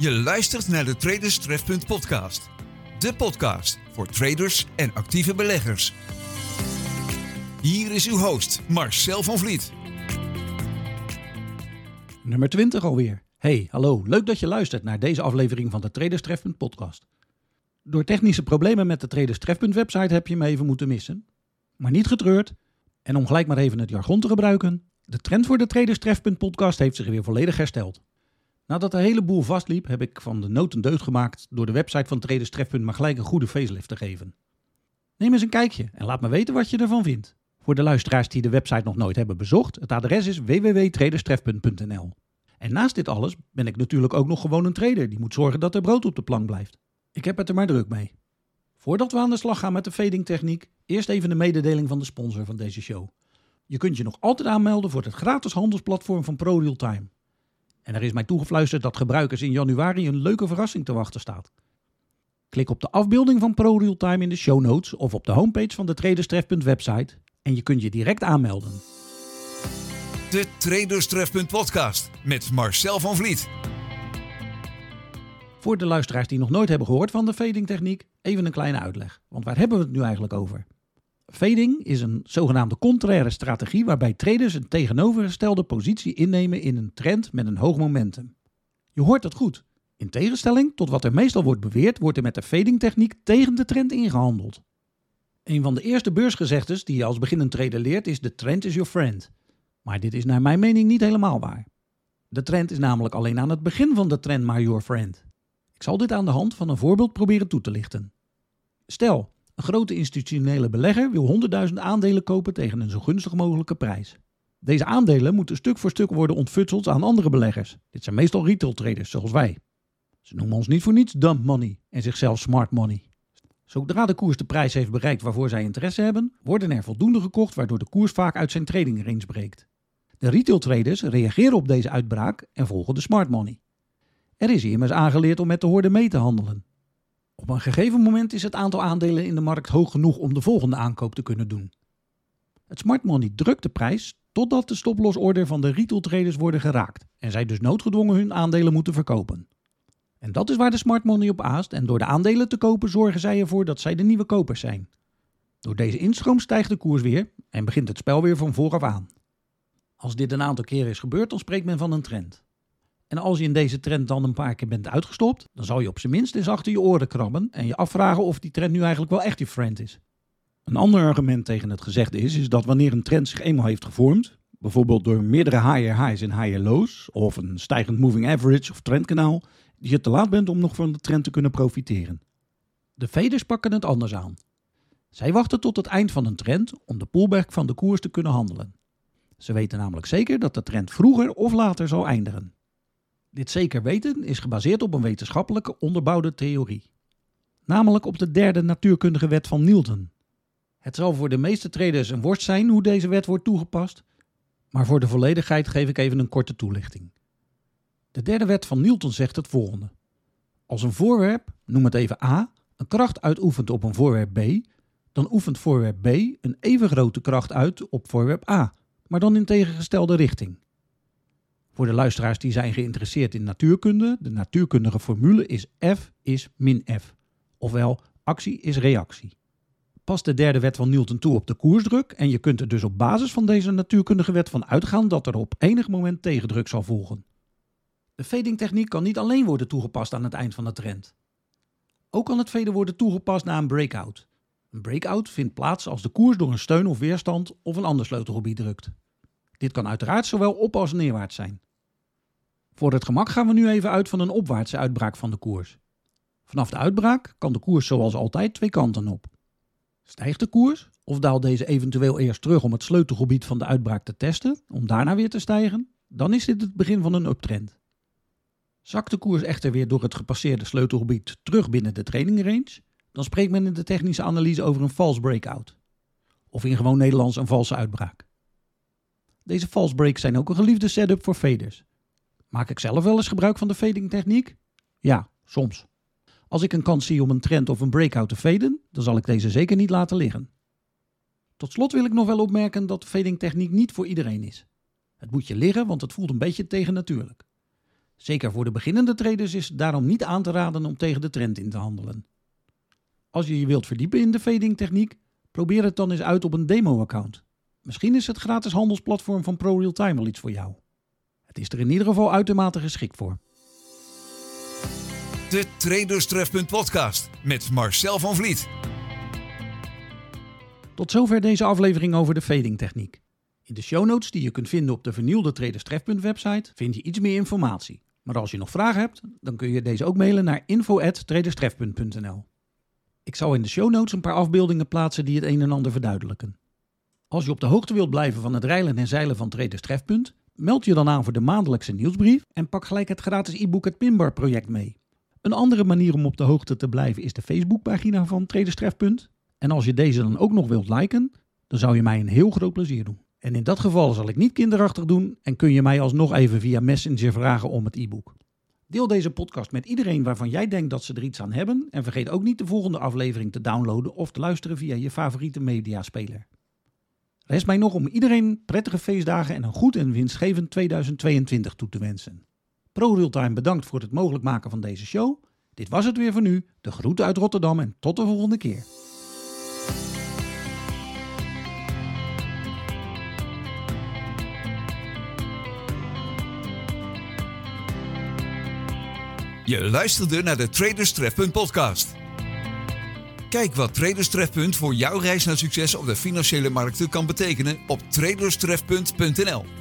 Je luistert naar de Traders Trefpunt podcast. De podcast voor traders en actieve beleggers. Hier is uw host Marcel van Vliet. Nummer 20 alweer. Hey, hallo. Leuk dat je luistert naar deze aflevering van de Traders Trefpunt podcast. Door technische problemen met de Traders Trefpunt website heb je me even moeten missen. Maar niet getreurd. En om gelijk maar even het jargon te gebruiken. De trend voor de Traders Trefpunt podcast heeft zich weer volledig hersteld. Nadat de hele boel vastliep, heb ik van de nood een deugd gemaakt door de website van Traders Trefpunt maar gelijk een goede facelift te geven. Neem eens een kijkje en laat me weten wat je ervan vindt. Voor de luisteraars die de website nog nooit hebben bezocht, het adres is www.traderstrefpunt.nl. En naast dit alles ben ik natuurlijk ook nog gewoon een trader die moet zorgen dat er brood op de plank blijft. Ik heb het er maar druk mee. Voordat we aan de slag gaan met de fading techniek, eerst even de mededeling van de sponsor van deze show. Je kunt je nog altijd aanmelden voor het gratis handelsplatform van ProRealTime. En er is mij toegefluisterd dat gebruikers in januari een leuke verrassing te wachten staat. Klik op de afbeelding van ProRealTime in de show notes of op de homepage van de Traderstref.website website en je kunt je direct aanmelden. De Traders Trefpunt podcast met Marcel van Vliet. Voor de luisteraars die nog nooit hebben gehoord van de fading techniek, even een kleine uitleg. Want waar hebben we het nu eigenlijk over? Fading is een zogenaamde contraire strategie waarbij traders een tegenovergestelde positie innemen in een trend met een hoog momentum. Je hoort het goed. In tegenstelling tot wat er meestal wordt beweerd, wordt er met de fading techniek tegen de trend ingehandeld. Een van de eerste beursgezegdes die je als beginnend trader leert is de trend is your friend. Maar dit is naar mijn mening niet helemaal waar. De trend is namelijk alleen aan het begin van de trend maar your friend. Ik zal dit aan de hand van een voorbeeld proberen toe te lichten. Stel, een grote institutionele belegger wil 100.000 aandelen kopen tegen een zo gunstig mogelijke prijs. Deze aandelen moeten stuk voor stuk worden ontfutseld aan andere beleggers. Dit zijn meestal retail traders zoals wij. Ze noemen ons niet voor niets dump money en zichzelf smart money. Zodra de koers de prijs heeft bereikt waarvoor zij interesse hebben, worden er voldoende gekocht waardoor de koers vaak uit zijn trading range breekt. De retail traders reageren op deze uitbraak en volgen de smart money. Er is immers aangeleerd om met de horde mee te handelen. Op een gegeven moment is het aantal aandelen in de markt hoog genoeg om de volgende aankoop te kunnen doen. Het smart money drukt de prijs totdat de stoplosorder van de retail traders worden geraakt en zij dus noodgedwongen hun aandelen moeten verkopen. En dat is waar de smart money op aast en door de aandelen te kopen zorgen zij ervoor dat zij de nieuwe kopers zijn. Door deze instroom stijgt de koers weer en begint het spel weer van vooraf aan. Als dit een aantal keren is gebeurd, dan spreekt men van een trend. En als je in deze trend dan een paar keer bent uitgestopt, dan zal je op zijn minst eens achter je oren krabben en je afvragen of die trend nu eigenlijk wel echt je friend is. Een ander argument tegen het gezegde is, is dat wanneer een trend zich eenmaal heeft gevormd, bijvoorbeeld door meerdere higher highs en higher lows, of een stijgend moving average of trendkanaal, je te laat bent om nog van de trend te kunnen profiteren. De faders pakken het anders aan. Zij wachten tot het eind van een trend om de pullback van de koers te kunnen handelen. Ze weten namelijk zeker dat de trend vroeger of later zal eindigen. Dit zeker weten is gebaseerd op een wetenschappelijke onderbouwde theorie. Namelijk op de derde natuurkundige wet van Newton. Het zal voor de meeste traders een worst zijn hoe deze wet wordt toegepast, maar voor de volledigheid geef ik even een korte toelichting. De derde wet van Newton zegt het volgende. Als een voorwerp, noem het even A, een kracht uitoefent op een voorwerp B, dan oefent voorwerp B een even grote kracht uit op voorwerp A, maar dan in tegengestelde richting. Voor de luisteraars die zijn geïnteresseerd in natuurkunde, de natuurkundige formule is F is min F. Ofwel, actie is reactie. Pas de derde wet van Newton toe op de koersdruk en je kunt er dus op basis van deze natuurkundige wet van uitgaan dat er op enig moment tegendruk zal volgen. De fading techniek kan niet alleen worden toegepast aan het eind van de trend. Ook kan het faden worden toegepast na een breakout. Een breakout vindt plaats als de koers door een steun of weerstand of een ander sleutelgebied drukt. Dit kan uiteraard zowel op als neerwaarts zijn. Voor het gemak gaan we nu even uit van een opwaartse uitbraak van de koers. Vanaf de uitbraak kan de koers zoals altijd twee kanten op. Stijgt de koers of daalt deze eventueel eerst terug om het sleutelgebied van de uitbraak te testen, om daarna weer te stijgen, dan is dit het begin van een uptrend. Zakt de koers echter weer door het gepasseerde sleutelgebied terug binnen de training range, dan spreekt men in de technische analyse over een false breakout. Of in gewoon Nederlands een valse uitbraak. Deze false breaks zijn ook een geliefde setup voor faders. Maak ik zelf wel eens gebruik van de fading techniek? Ja, soms. Als ik een kans zie om een trend of een breakout te faden, dan zal ik deze zeker niet laten liggen. Tot slot wil ik nog wel opmerken dat fading techniek niet voor iedereen is. Het moet je liggen, want het voelt een beetje tegennatuurlijk. Zeker voor de beginnende traders is het daarom niet aan te raden om tegen de trend in te handelen. Als je je wilt verdiepen in de fading techniek, probeer het dan eens uit op een demo-account. Misschien is het gratis handelsplatform van ProRealTime wel iets voor jou. Het is er in ieder geval uitermate geschikt voor. De Traders Trefpunt podcast met Marcel van Vliet. Tot zover deze aflevering over de fading techniek. In de show notes die je kunt vinden op de vernieuwde Traders Trefpunt website vind je iets meer informatie. Maar als je nog vragen hebt, dan kun je deze ook mailen naar info@traderstrefpunt.nl. Ik zal in de show notes een paar afbeeldingen plaatsen die het een en ander verduidelijken. Als je op de hoogte wilt blijven van het reilen en zeilen van Traders Trefpunt, meld je dan aan voor de maandelijkse nieuwsbrief en pak gelijk het gratis e-book Het Pinbar project mee. Een andere manier om op de hoogte te blijven is de Facebookpagina van Traders Trefpunt. En als je deze dan ook nog wilt liken, dan zou je mij een heel groot plezier doen. En in dat geval zal ik niet kinderachtig doen en kun je mij alsnog even via Messenger vragen om het e-book. Deel deze podcast met iedereen waarvan jij denkt dat ze er iets aan hebben. En vergeet ook niet de volgende aflevering te downloaden of te luisteren via je favoriete mediaspeler. Rest mij nog om iedereen prettige feestdagen en een goed en winstgevend 2022 toe te wensen. ProRealtime bedankt voor het mogelijk maken van deze show. Dit was het weer voor nu. De groeten uit Rotterdam en tot de volgende keer. Je luisterde naar de Traders Trefpunt podcast. Kijk wat Traders Trefpunt voor jouw reis naar succes op de financiële markten kan betekenen op traderstrefpunt.nl.